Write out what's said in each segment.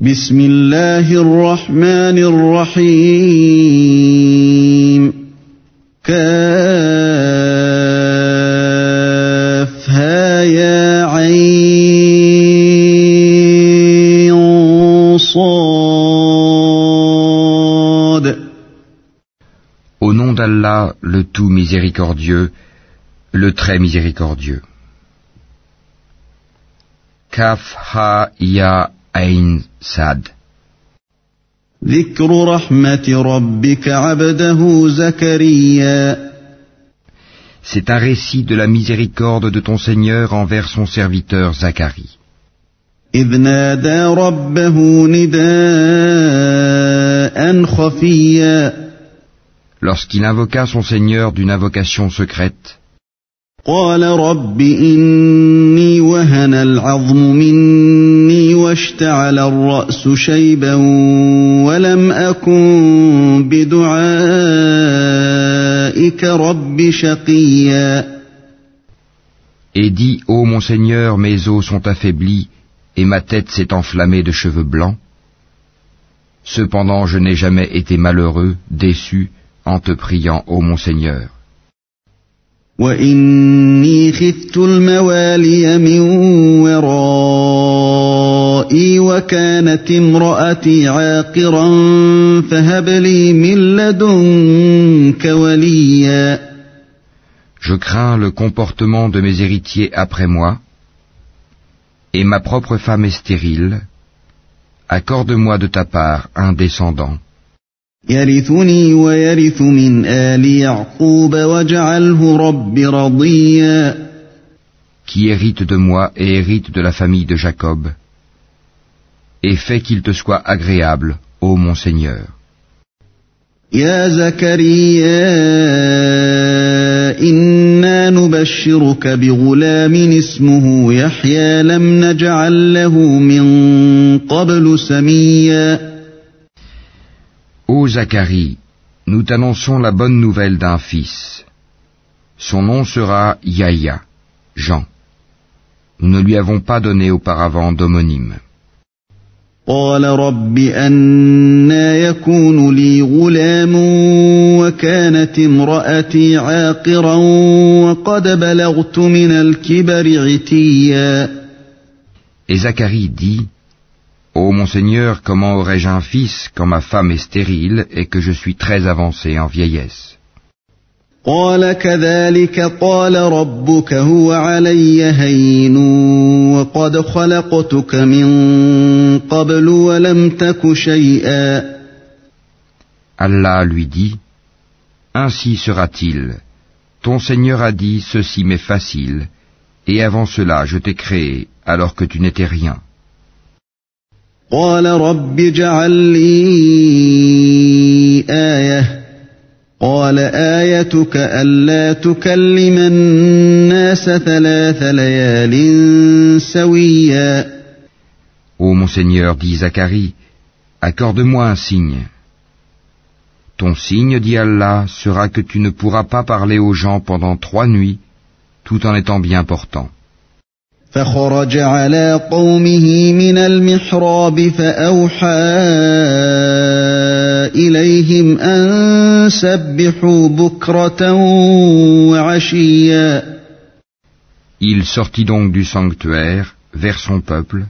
بسم الله الرحمن الرحيم كافها يا عين صاد Au nom d'Allah, le tout miséricordieux, le très miséricordieux. Kaf ha ya ain sad. ذكر رحمة ربك عبده زكريا C'est un récit de la miséricorde de ton Seigneur envers son serviteur Zacharie. إذ نادى ربه نداء خفيا Lorsqu'il invoqua son Seigneur d'une invocation secrète, قال رب إني وهن العظم مني واشتعل الرأس شيبا ولم أكن بدعائك رب شقيا et dit Ô mon Seigneur, mes os sont affaiblis et ma tête s'est enflammée de cheveux blancs. Cependant, je n'ai jamais été malheureux, déçu, en te priant, ô mon Seigneur. وإني خفت الموالي من ورائي وكانت امرأتي عاقرا فهب لي من لدنك وليا Je crains le comportement de mes héritiers après moi, et ma propre femme est stérile. Accorde-moi de ta part un descendant, يرثني ويرث من آل يعقوب واجعله رب رضيا qui hérite de moi et hérite de la famille de Jacob, et fais qu'il te soit agréable, ô mon Seigneur. يا زكريا إنا نبشرك بغلام اسمه يحيى لم نجعل له من قبل سميا Ô Zacharie, nous t'annonçons la bonne nouvelle d'un fils. Son nom sera Yahya, Jean. Nous ne lui avons pas donné auparavant d'homonyme. قال رب أنا يكون لي غلام وكانت امرأتي عاقرا وقد بلغت من الكبر عتيا Et Zacharie dit, Ô mon Seigneur, comment aurais-je un fils quand ma femme est stérile et que je suis très avancé en vieillesse قال كذلك قال ربك هو علي هين وقد خلقتك من قبل ولم تك شيئا Allah lui dit, Ainsi sera-t-il. Ton Seigneur a dit, ceci m'est facile, et avant cela je t'ai créé, alors que tu n'étais rien. قال رب اجعل لي آية قال آيتك ألا تكلم الناس ثلاث ليال سويا Ô mon Seigneur, dit Zacharie, accorde-moi un signe. Ton signe, dit Allah, sera que tu ne pourras pas parler aux gens pendant trois nuits, tout en étant bien portant. فخرج على قومه من المحراب فأوحى إليهم أن سبحوا بكرة وعشيا Il sortit donc du sanctuaire vers son peuple,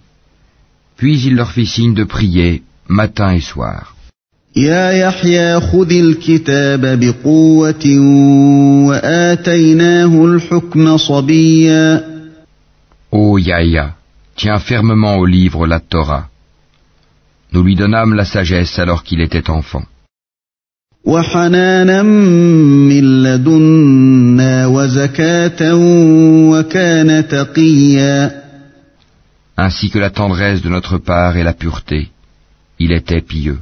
puis il leur fit signe de prier matin et soir. يا يحيى خذ الكتاب بقوة وآتيناه الحكم صبيا Ô Yahya, tiens fermement au livre la Torah. Nous lui donnâmes la sagesse alors qu'il était enfant. Ainsi que la tendresse de notre part et la pureté, il était pieux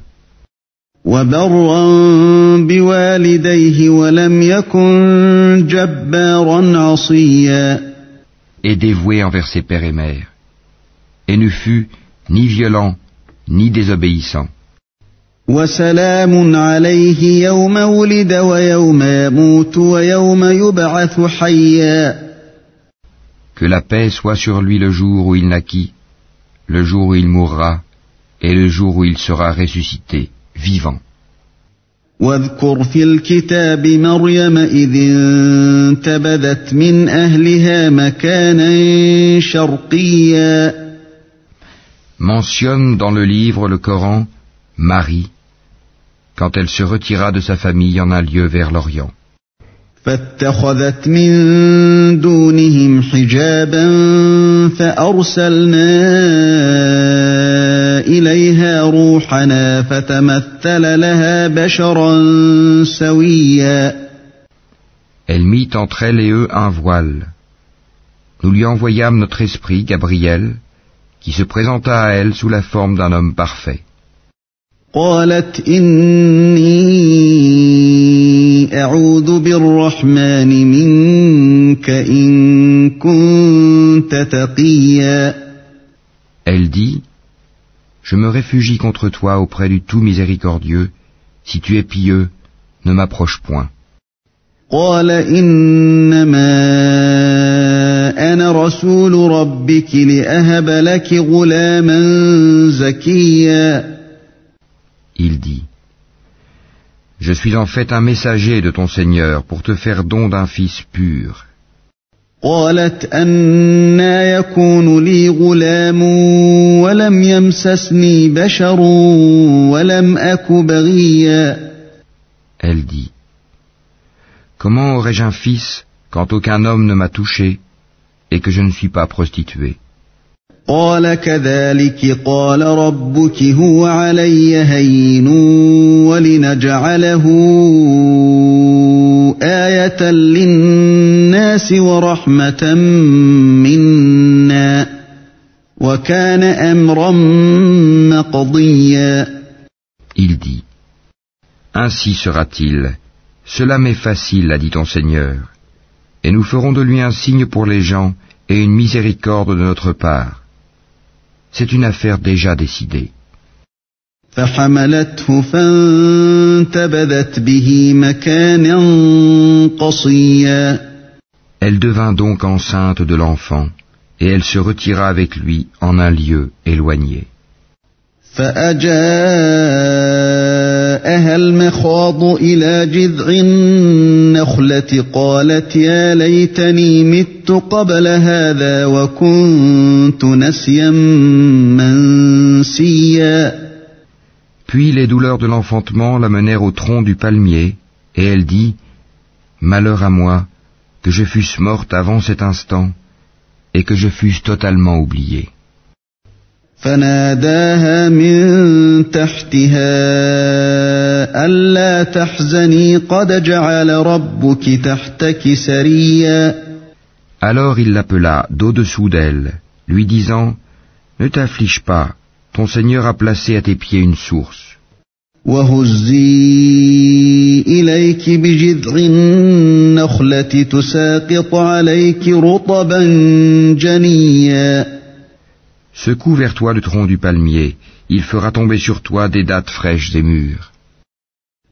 et dévoué envers ses pères et mères, et ne fut ni violent ni désobéissant. Que la paix soit sur lui le jour où il naquit, le jour où il mourra, et le jour où il sera ressuscité, vivant. واذكر في الكتاب مريم إذ انتبذت من أهلها مكانا شرقيا Mentionne dans le livre le Coran Marie, quand elle se retira de sa famille en un lieu vers l'Orient. فاتخذت من دونهم حجابا فأرسلنا إليها روحنا فتمثل لها بشرا سويا Elle mit entre elle et eux un voile. Nous lui envoyâmes notre esprit, Gabriel, qui se présenta à elle sous la forme d'un homme parfait. قالت إني أعوذ بالرحمن منك إن كنت تقيا Elle dit, Je me réfugie contre toi auprès du tout miséricordieux. Si tu es pieux, ne m'approche point. قال إنما أنا رسول ربك لأهب لك غلاما زكيا Il dit, Je suis en fait un messager de ton Seigneur pour te faire don d'un fils pur. قالت أنا يكون لي غلام ولم يمسسني بشر ولم أك بغيا Elle dit, Comment aurais-je un fils quand aucun homme ne m'a touché et que je ne suis pas prostituée قال كذلك قال ربك هو علي هين ولنجعله آية للناس ورحمة منا وكان أمرا مقضيا Il dit, Ainsi sera-t-il. Cela m'est facile, a dit ton Seigneur. Et nous ferons de lui un signe pour les gens et une miséricorde de notre part. C'est une affaire déjà décidée. فحملته فانتبذت به مكانا قصيا Elle devint donc enceinte de l'enfant, et elle se retira avec lui en un lieu éloigné. فأجاءها المخاض إلى جذع النخلة قالت يا ليتني مت قبل هذا وكنت نسيا منسيا Puis les douleurs de l'enfantement la menèrent au tronc du palmier, et elle dit, Malheur à moi, que je fusse morte avant cet instant, et que je fusse totalement oubliée. فناداها من تحتها ألا تحزني قد جعل ربك تحتك سريا Alors il l'appela d'au-dessous d'elle, lui disant, Ne t'afflige pas, ton Seigneur a placé à tes pieds une source. Secoue vers toi le tronc du palmier, il fera tomber sur toi des dattes fraîches et mûres.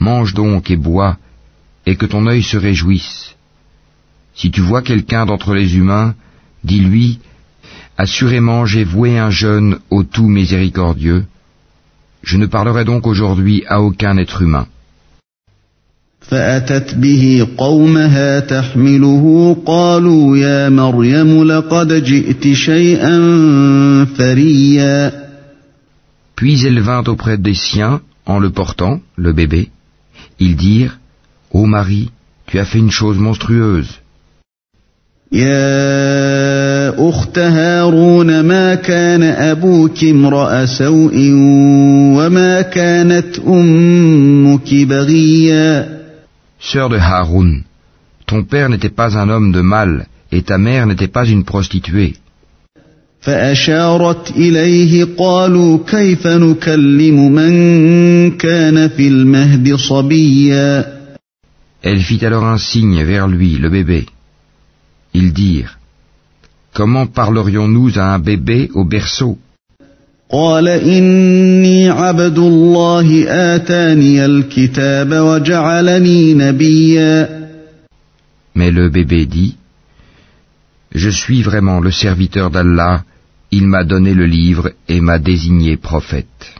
Mange donc et bois, et que ton œil se réjouisse. Si tu vois quelqu'un d'entre les humains, dis-lui, Assurément j'ai voué un jeûne au tout miséricordieux. Je ne parlerai donc aujourd'hui à aucun être humain. فأتت به قومها تحمله قالوا يا مريم لقد جئت شيئا فريا Puis elle vint auprès des siens, en le portant, le bébé. Ils dirent, Ô Marie, tu as fait une chose monstrueuse. يا أخت هارون ما كان أبوك امرأ سوء وما كانت أمك بغيا Sœur de Haroun, ton père n'était pas un homme de mal, et ta mère n'était pas une prostituée. فأشارت إليه قالوا كيف نكلم من كان في المهد صبيا Elle fit alors un signe vers lui, le bébé. Ils dirent, Comment parlerions-nous à un bébé au berceau قال إني عبد الله آتاني الكتاب وجعلني نبيا Mais le bébé dit, Je suis vraiment le serviteur d'Allah, il m'a donné le livre et m'a désigné prophète.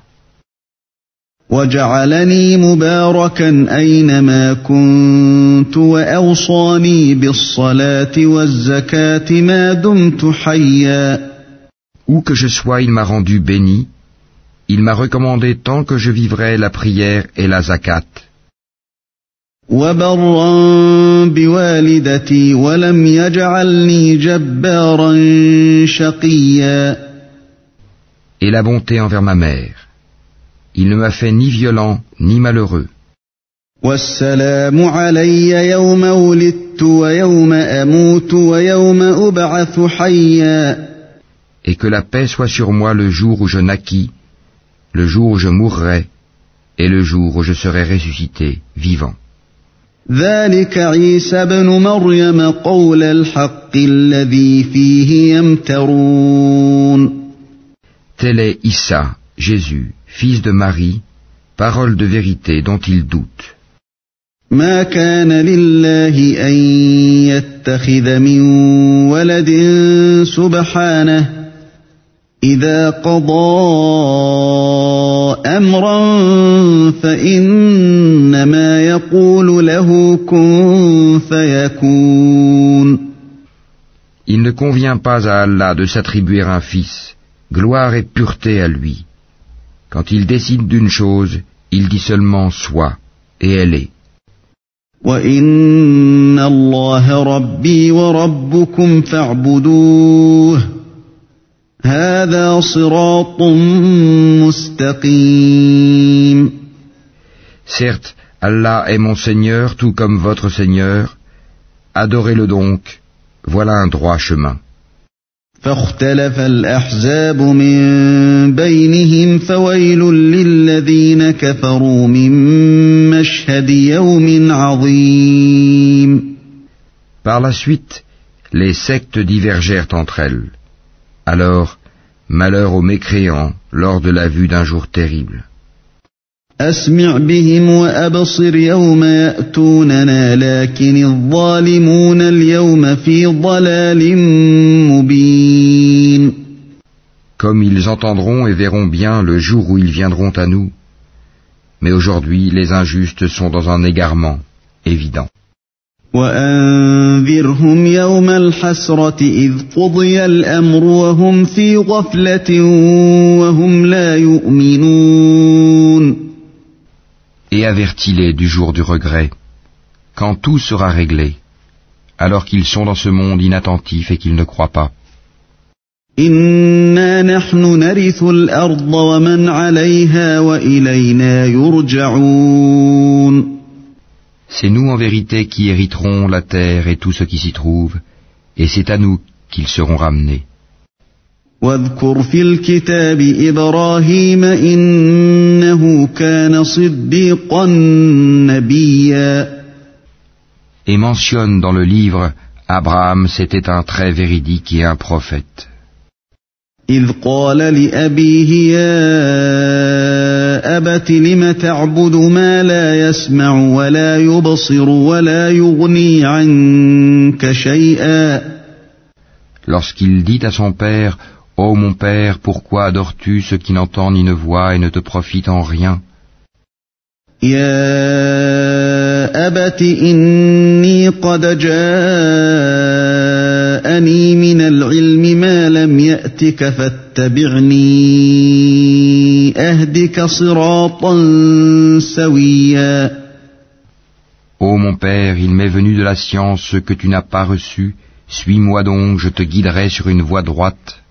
وجعلني مباركا أينما كنت وأوصاني بالصلاة والزكاة ما دمت حيا Où que je sois, il m'a rendu béni, il m'a recommandé tant que je vivrai la prière et la zakat. وبرا بوالدتي ولم يجعلني جبارا شقيا Et la bonté envers ma mère. Il ne m'a fait ni violent ni malheureux. والسلام علي يوم ولدت ويوم أموت ويوم أبعث حيا Et que la paix soit sur moi le jour où je naquis, le jour où je mourrai, et le jour où je serai ressuscité, vivant. ذلك عيسى بن مريم قول الحق الذي فيه يمترون Tel est Issa, Jésus, fils de Marie, parole de vérité dont ils doutent. ما كان لله أن يتخذ من ولد سبحانه إذا قضى أمرا فإنما يقول له كن فيكون Il ne convient pas à Allah de s'attribuer un fils, gloire et pureté à lui. Quand il décide d'une chose, il dit seulement soit, et elle est. Certes, Allah est mon Seigneur tout comme votre Seigneur. Adorez-le donc, voilà un droit chemin. فاختلف الأحزاب من بينهم فويل للذين كفروا من مشهد يوم عظيم Par la suite, les sectes divergèrent entre elles. Alors, malheur aux mécréants lors de la vue d'un jour terrible. أسمع بهم وأبصر يوم يأتوننا لكن الظالمون اليوم في ضلال مبين Comme ils entendront et verront bien le jour où ils viendront à nous. Mais aujourd'hui, les injustes sont dans un égarement évident. وأنذرهم يوم الحسرة إذ قضي الأمر وهم في غفلة وهم لا يؤمنون et avertis-les du jour du regret, quand tout sera réglé, alors qu'ils sont dans ce monde inattentif et qu'ils ne croient pas. C'est nous en vérité qui hériterons la terre et tout ce qui s'y trouve, et c'est à nous qu'ils seront ramenés. واذكر في الكتاب إبراهيم إنه كان صديقا نبيا Et mentionne dans le livre, Abraham c'était un très véridique et un prophète. إذ قال لأبيه يا أبت لم تعبد ما لا يسمع ولا يبصر ولا يغني عنك شيئا Lorsqu'il dit à son père, Ô mon père, pourquoi adores-tu ce qui n'entend ni ne voit et ne te profite en rien يا أبت إني قد جاءني من العلم ما لم يأتك فاتبعني أهدك صراطا سويا Ô mon père, il m'est venu de la science ce que tu n'as pas reçu, suis-moi donc, je te guiderai sur une voie droite.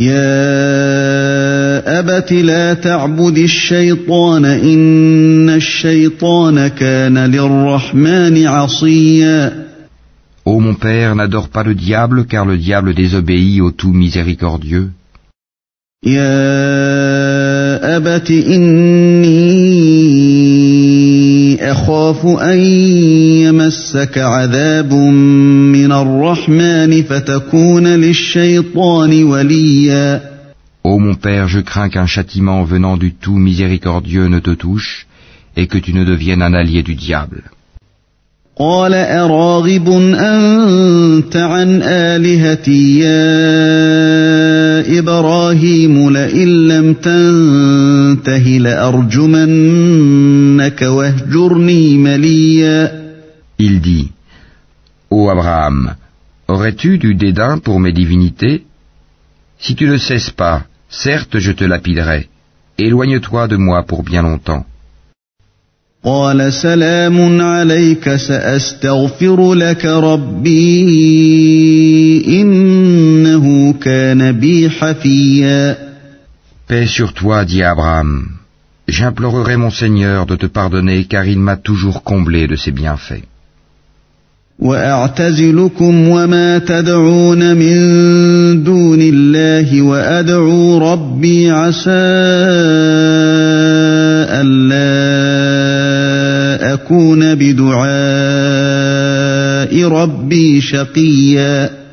يا أبت لا تعبد الشيطان إن الشيطان كان للرحمن عصيا Ô mon père, n'adore pas le diable, car le diable désobéit au tout miséricordieux. يا أبت إني أخاف أن يمسك عذاب من الرحمن فتكون للشيطان وليا Ô mon père, je crains qu'un châtiment venant du tout miséricordieux ne te touche et que tu ne deviennes un allié du diable. قال أراغب أنت عن آلهتي يا إبراهيم لئن لم تنته مليا Il dit, Ô Abraham, aurais-tu du dédain pour mes divinités? Si tu ne cesses pas, certes je te lapiderai. Éloigne-toi de moi pour bien longtemps. Paix sur toi, dit Abraham. J'implorerai mon Seigneur de te pardonner car il m'a toujours comblé de ses bienfaits. وأعتزلكم وما تدعون من دون الله وأدعو ربي عسى ألا أكون بدعاء ربي شقيا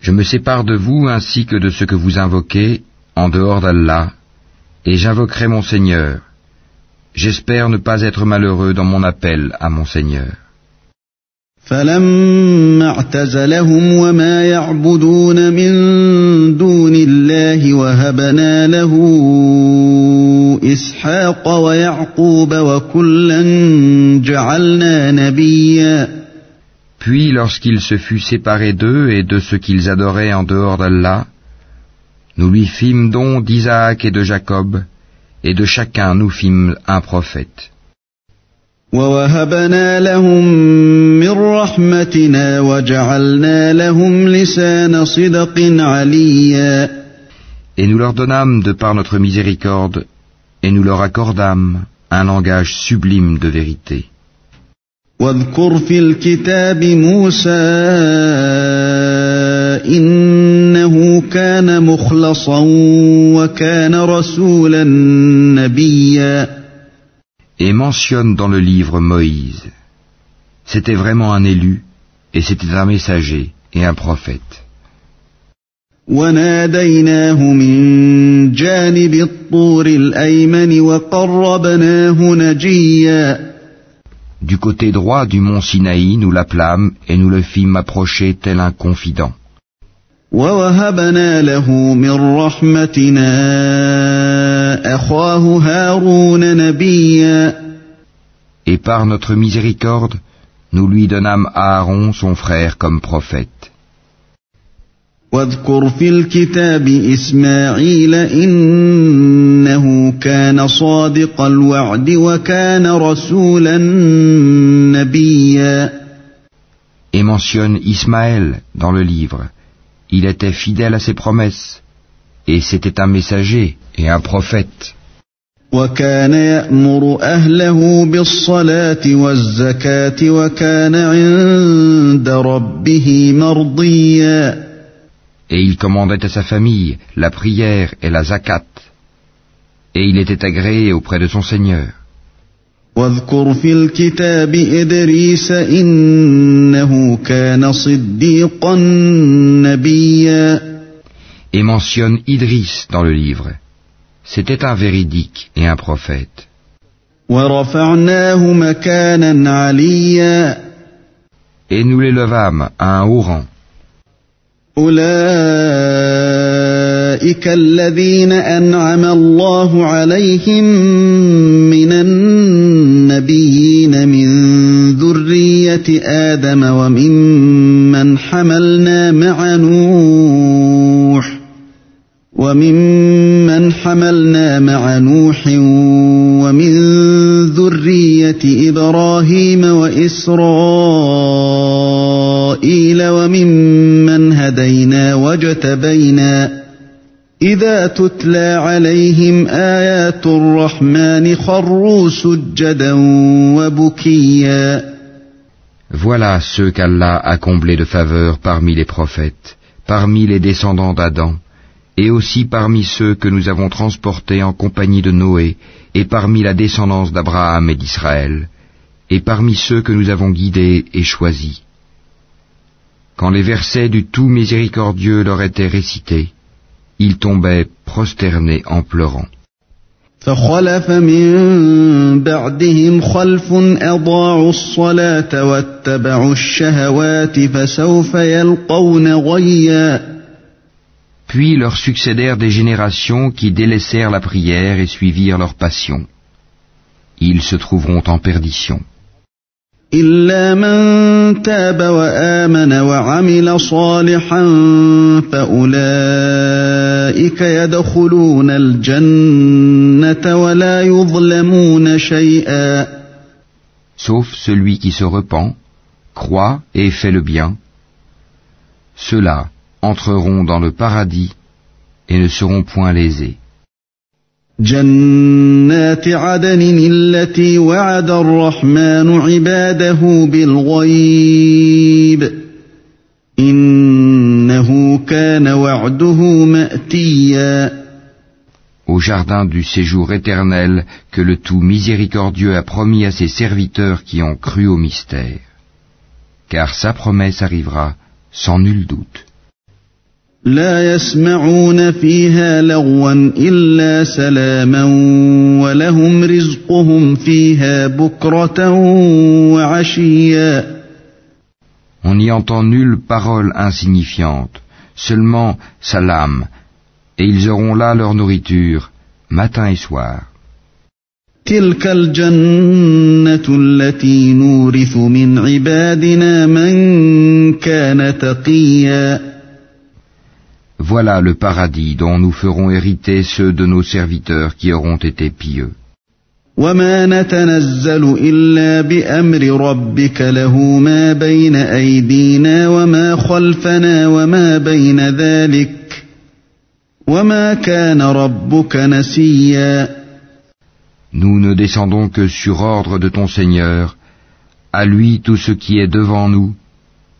Je me sépare de vous ainsi que de ce que vous invoquez en dehors d'Allah, et j'invoquerai mon Seigneur. J'espère ne pas être malheureux dans mon appel à mon Seigneur. فلما اعتزلهم وما يعبدون من دون الله وهبنا له اسحاق ويعقوب وكلا جعلنا نبيا Puis lorsqu'il se fut séparé d'eux et de ce qu'ils adoraient en dehors d'Allah, nous lui fîmes don d'Isaac et de Jacob, et de chacun nous fîmes un prophète. ووهبنا لهم من رحمتنا وجعلنا لهم لسان صدق عليا Et nous leur donnâmes de par notre miséricorde, et nous leur accordâmes un langage sublime de vérité. واذكر في الكتاب موسى إنه كان مخلصا وكان رسولا نبيا Et mentionne dans le livre Moïse. C'était vraiment un élu, et c'était un messager et un prophète. وناديناه من جانب الطور الأيمن وقربناه نجيا Du côté droit du mont Sinaï, nous l'appelâmes et nous le fîmes approcher tel un confident. ووهبنا له من رحمتنا أخاه هارون نبيا Et par notre miséricorde, nous lui donnâmes Aaron son frère comme prophète. واذكر في الكتاب إسماعيل إنه كان صادق الوعد وكان رسولا نبيا Et mentionne Ismaël dans le livre. Il était fidèle à ses promesses, et c'était un messager et un prophète. وكان يأمر أهله بالصلاة والزكاة وكان عند ربه مرضيا Et il commandait à sa famille la prière et la zakat. Et il était agréé auprès de son Seigneur. واذكر في الكتاب إدريس إنه كان صديقا نبيا Et mentionne Idris dans le livre. C'était un véridique et un prophète. ورفعناه مكانا عليا Et nous l'élevâmes à un haut rang. أولئك الذين أنعم الله عليهم من النبيين من ذرية آدم وممن حملنا مع نوح وممن حملنا مع نوح ومن ذرية إبراهيم وإسرائيل وممن هدينا واجتبينا إذا تتلى عليهم آيات الرحمن خروا سجدا وبكيا Voilà ceux qu'Allah a comblés de faveur parmi les prophètes, parmi les descendants d'Adam, et aussi parmi ceux que nous avons transportés en compagnie de Noé, et parmi la descendance d'Abraham et d'Israël, et parmi ceux que nous avons guidés et choisis. Quand les versets du tout miséricordieux leur étaient récités, ils tombaient prosternés en pleurant. فخلف من بعدهم خلف أضاعوا الصلاة واتبعوا الشهوات فسوف يلقون غيا Puis leur succédèrent des générations qui délaissèrent la prière et suivirent leur passion. Ils se trouveront en perdition. إلا من تاب وآمن وعمل صالحا فأولئك يدخلون الجنة ولا يظلمون شيئا Sauf celui qui se repent, croit et fait le bien. Ceux-là entreront dans le paradis et ne seront point lésés. جنات عدن التي وعد الرحمن عباده بالغيب إنه كان وعده مأتيا Au jardin du séjour éternel que le tout miséricordieux a promis à ses serviteurs qui ont cru au mystère. Car sa promesse arrivera sans nul doute. لا يسمعون فيها لغوا إلا سلاما ولهم رزقهم فيها بكرة وعشيا On n'y entend nulle parole insignifiante, seulement salam, et ils auront là leur nourriture, matin et soir. تلك الجنة التي نورث من عبادنا من كان تقيا Voilà le paradis dont nous ferons hériter ceux de nos serviteurs qui auront été pieux. وما نتنزل إلا بأمر ربك له ما بين أيدينا وما خلفنا وما بين ذلك وما كان ربك نسيا Nous ne descendons que sur ordre de ton Seigneur, à lui tout ce qui est devant nous,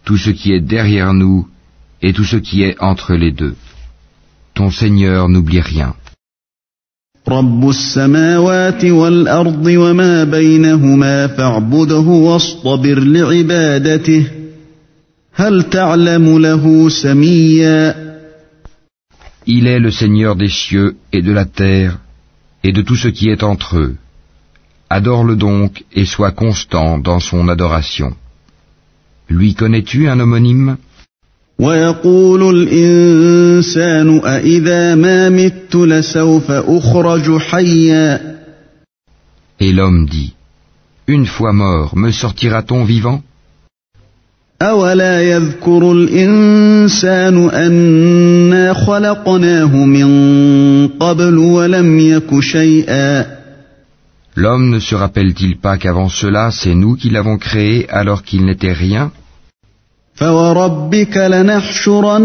tout ce qui est derrière nous, et tout ce qui est entre les deux. Ton Seigneur n'oublie rien. Il est le Seigneur des cieux et de la terre et de tout ce qui est entre eux. Adore-le donc et sois constant dans son adoration. Lui connais-tu un homonyme? ويقول الإنسان أإذا ما مت لسوف أخرج حيا Et l'homme dit, Une fois mort, me sortira-t-on vivant أولا يذكر الإنسان أنا خلقناه من قبل ولم يك شيئا L'homme ne se rappelle-t-il pas qu'avant cela, c'est nous qui l'avons créé alors qu'il n'était rien فوربك لنحشرنهم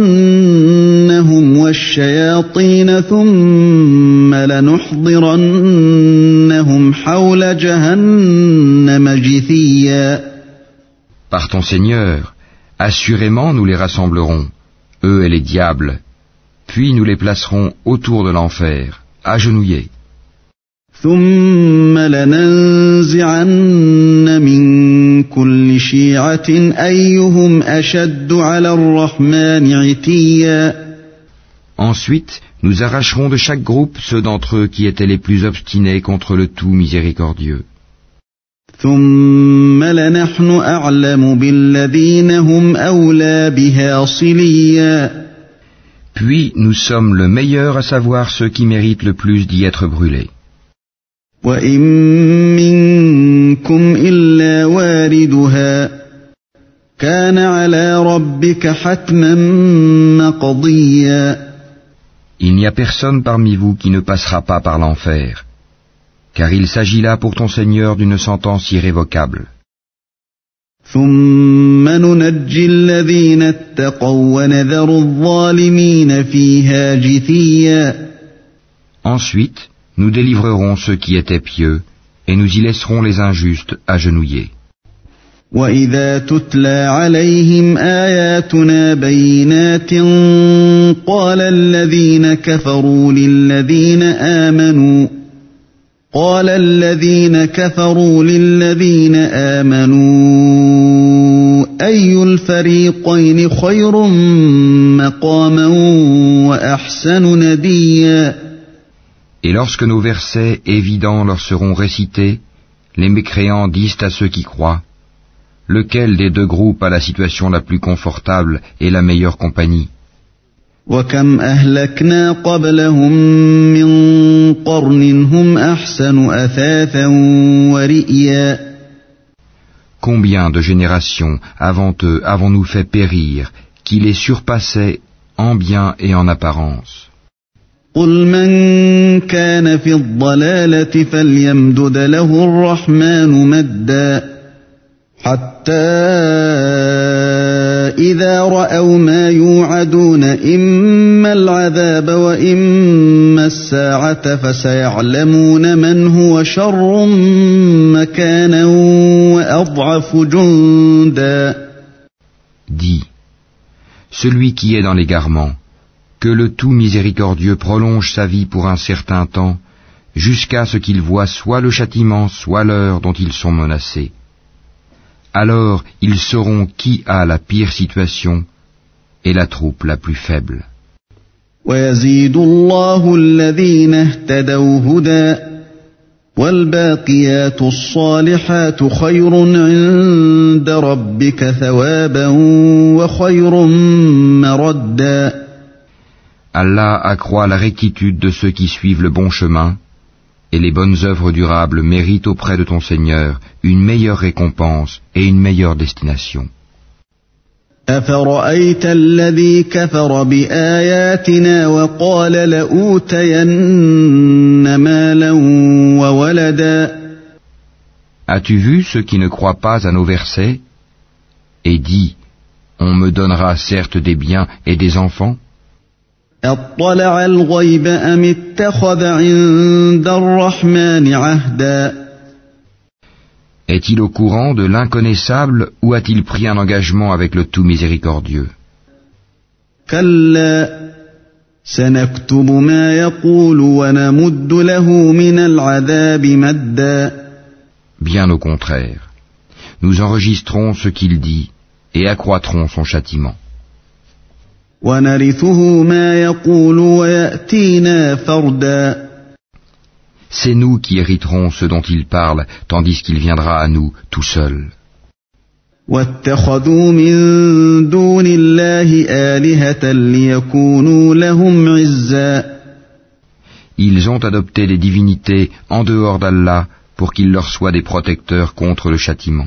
والشياطين ثم لنحضرنهم حول جهنم جثيا Par ton Seigneur, assurément nous les rassemblerons, eux et les diables, puis nous les placerons autour de l'enfer, agenouillés. ثم لننزعن من كل شيعة أيهم أشد على الرحمن عتيا Ensuite, nous arracherons de chaque groupe ceux d'entre eux qui étaient les plus obstinés contre le tout miséricordieux. ثم لنحن أعلم بالذين هم أولى بها صليا Puis nous sommes le meilleur à savoir ceux qui méritent le plus d'y être brûlés. وإن منكم إلا واردها كان على ربك حتما مقضيا Il n'y a personne parmi vous qui ne passera pas par l'enfer, car il s'agit là pour ton Seigneur d'une sentence irrévocable. ثم ننجي الذين اتقوا ونذر الظالمين فيها جثيا Ensuite, nous délivrerons ceux qui étaient pieux, et nous y laisserons les injustes agenouillés. واذا تتلى عليهم اياتنا بينات قال الذين كفروا للذين امنوا قال الذين كفروا للذين امنوا اي الفريقين خير مقاما واحسن نديا Et lorsque nos versets évidents leur seront récités, les mécréants disent à ceux qui croient, Lequel des deux groupes a la situation la plus confortable et la meilleure compagnie? Combien de générations avant eux avons-nous fait périr, qui les surpassaient en bien et en apparence? قل من كان في الضلالة فليمدد له الرحمن مدا حتى إذا رأوا ما يوعدون إما العذاب وإما الساعة فسيعلمون من هو شر مكانا وأضعف جندا. Dis, celui qui est dans l'égarement, que le tout miséricordieux prolonge sa vie pour un certain temps, jusqu'à ce qu'il voit soit le châtiment, soit l'heure dont ils sont menacés. Alors ils sauront qui a la pire situation et la troupe la plus faible. Allah accroît la rectitude de ceux qui suivent le bon chemin, et les bonnes œuvres durables méritent auprès de ton Seigneur une meilleure récompense et une meilleure destination. As-tu vu ceux qui ne croient pas à nos versets et dit On me donnera certes des biens et des enfants est-il au courant de l'inconnaissable ou a-t-il pris un engagement avec le tout miséricordieux? Bien au contraire, nous enregistrons ce qu'il dit et accroîtrons son châtiment. C'est nous qui hériterons ce dont il parle, tandis qu'il viendra à nous tout seul. Ils ont adopté des divinités en dehors d'Allah pour qu'ils leur soient des protecteurs contre le châtiment.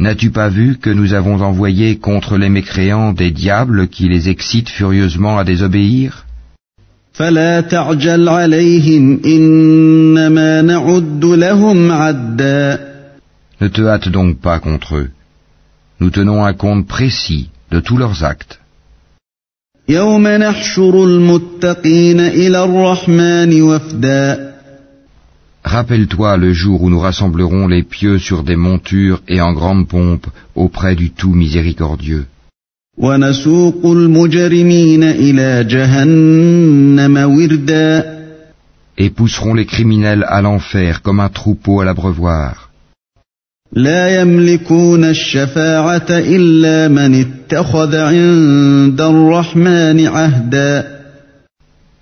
N'as-tu pas vu que nous avons envoyé contre les mécréants des diables qui les excitent furieusement à désobéir? Ne te hâte donc pas contre eux. Nous tenons un compte précis de tous leurs actes. Rappelle-toi le jour où nous rassemblerons les pieux sur des montures et en grande pompe auprès du tout miséricordieux. Et pousserons les criminels à l'enfer comme un troupeau à l'abreuvoir.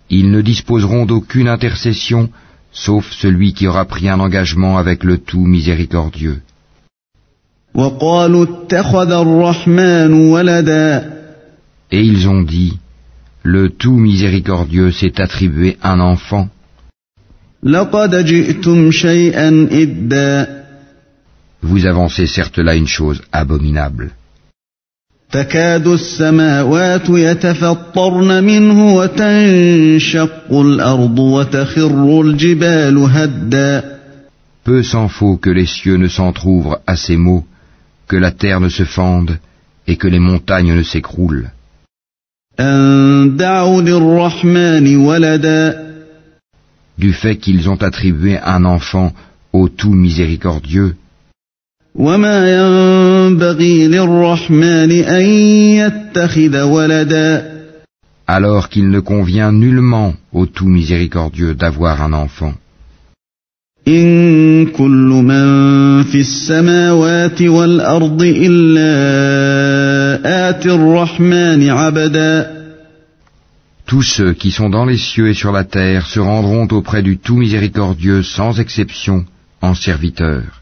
Ils ne disposeront d'aucune intercession sauf celui qui aura pris un engagement avec le tout miséricordieux. Et ils ont dit, le tout miséricordieux s'est attribué un enfant. Vous avancez certes là une chose abominable. تكاد السماوات يتفطرن منه وتنشق الارض وتخر الجبال هدا Peu s'en faut que les cieux ne s'entr'ouvrent à ces mots, que la terre ne se fende et que les montagnes ne s'écroulent. أن دعوا للرحمن ولدا Du fait qu'ils ont attribué un enfant au tout miséricordieux, وما ينبغي للرحمن أن يتخذ ولدا alors qu'il ne convient nullement au tout miséricordieux d'avoir un enfant. إن كل من في السماوات والأرض إلا آتي الرحمن عبدا Tous ceux qui sont dans les cieux et sur la terre se rendront auprès du tout miséricordieux sans exception en serviteurs.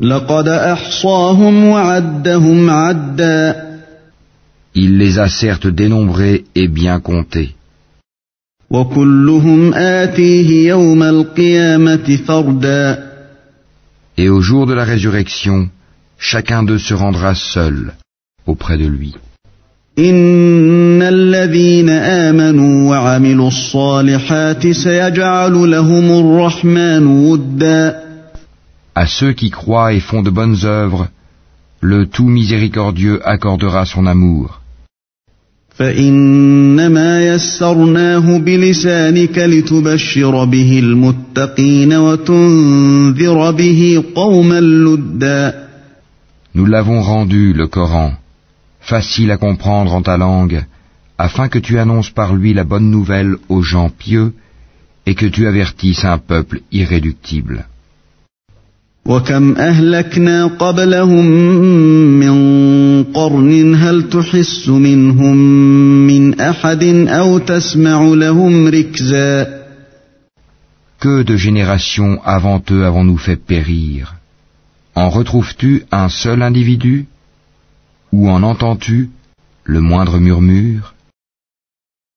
لقد أحصاهم وعدهم عدا Il les a certes dénombrés et bien comptés. وكلهم آتيه يوم القيامة فردا Et au jour de la résurrection, chacun d'eux se rendra seul auprès de lui. إن الذين آمنوا وعملوا الصالحات سيجعل لهم الرحمن ودا À ceux qui croient et font de bonnes œuvres, le tout miséricordieux accordera son amour. Nous l'avons rendu, le Coran, facile à comprendre en ta langue, afin que tu annonces par lui la bonne nouvelle aux gens pieux et que tu avertisses un peuple irréductible. وكم أهلكنا قبلهم من قرن هل تحس منهم من أحد أو تسمع لهم ركزا Que de générations avant eux avons-nous fait périr En retrouves-tu un seul individu Ou en entends-tu le moindre murmure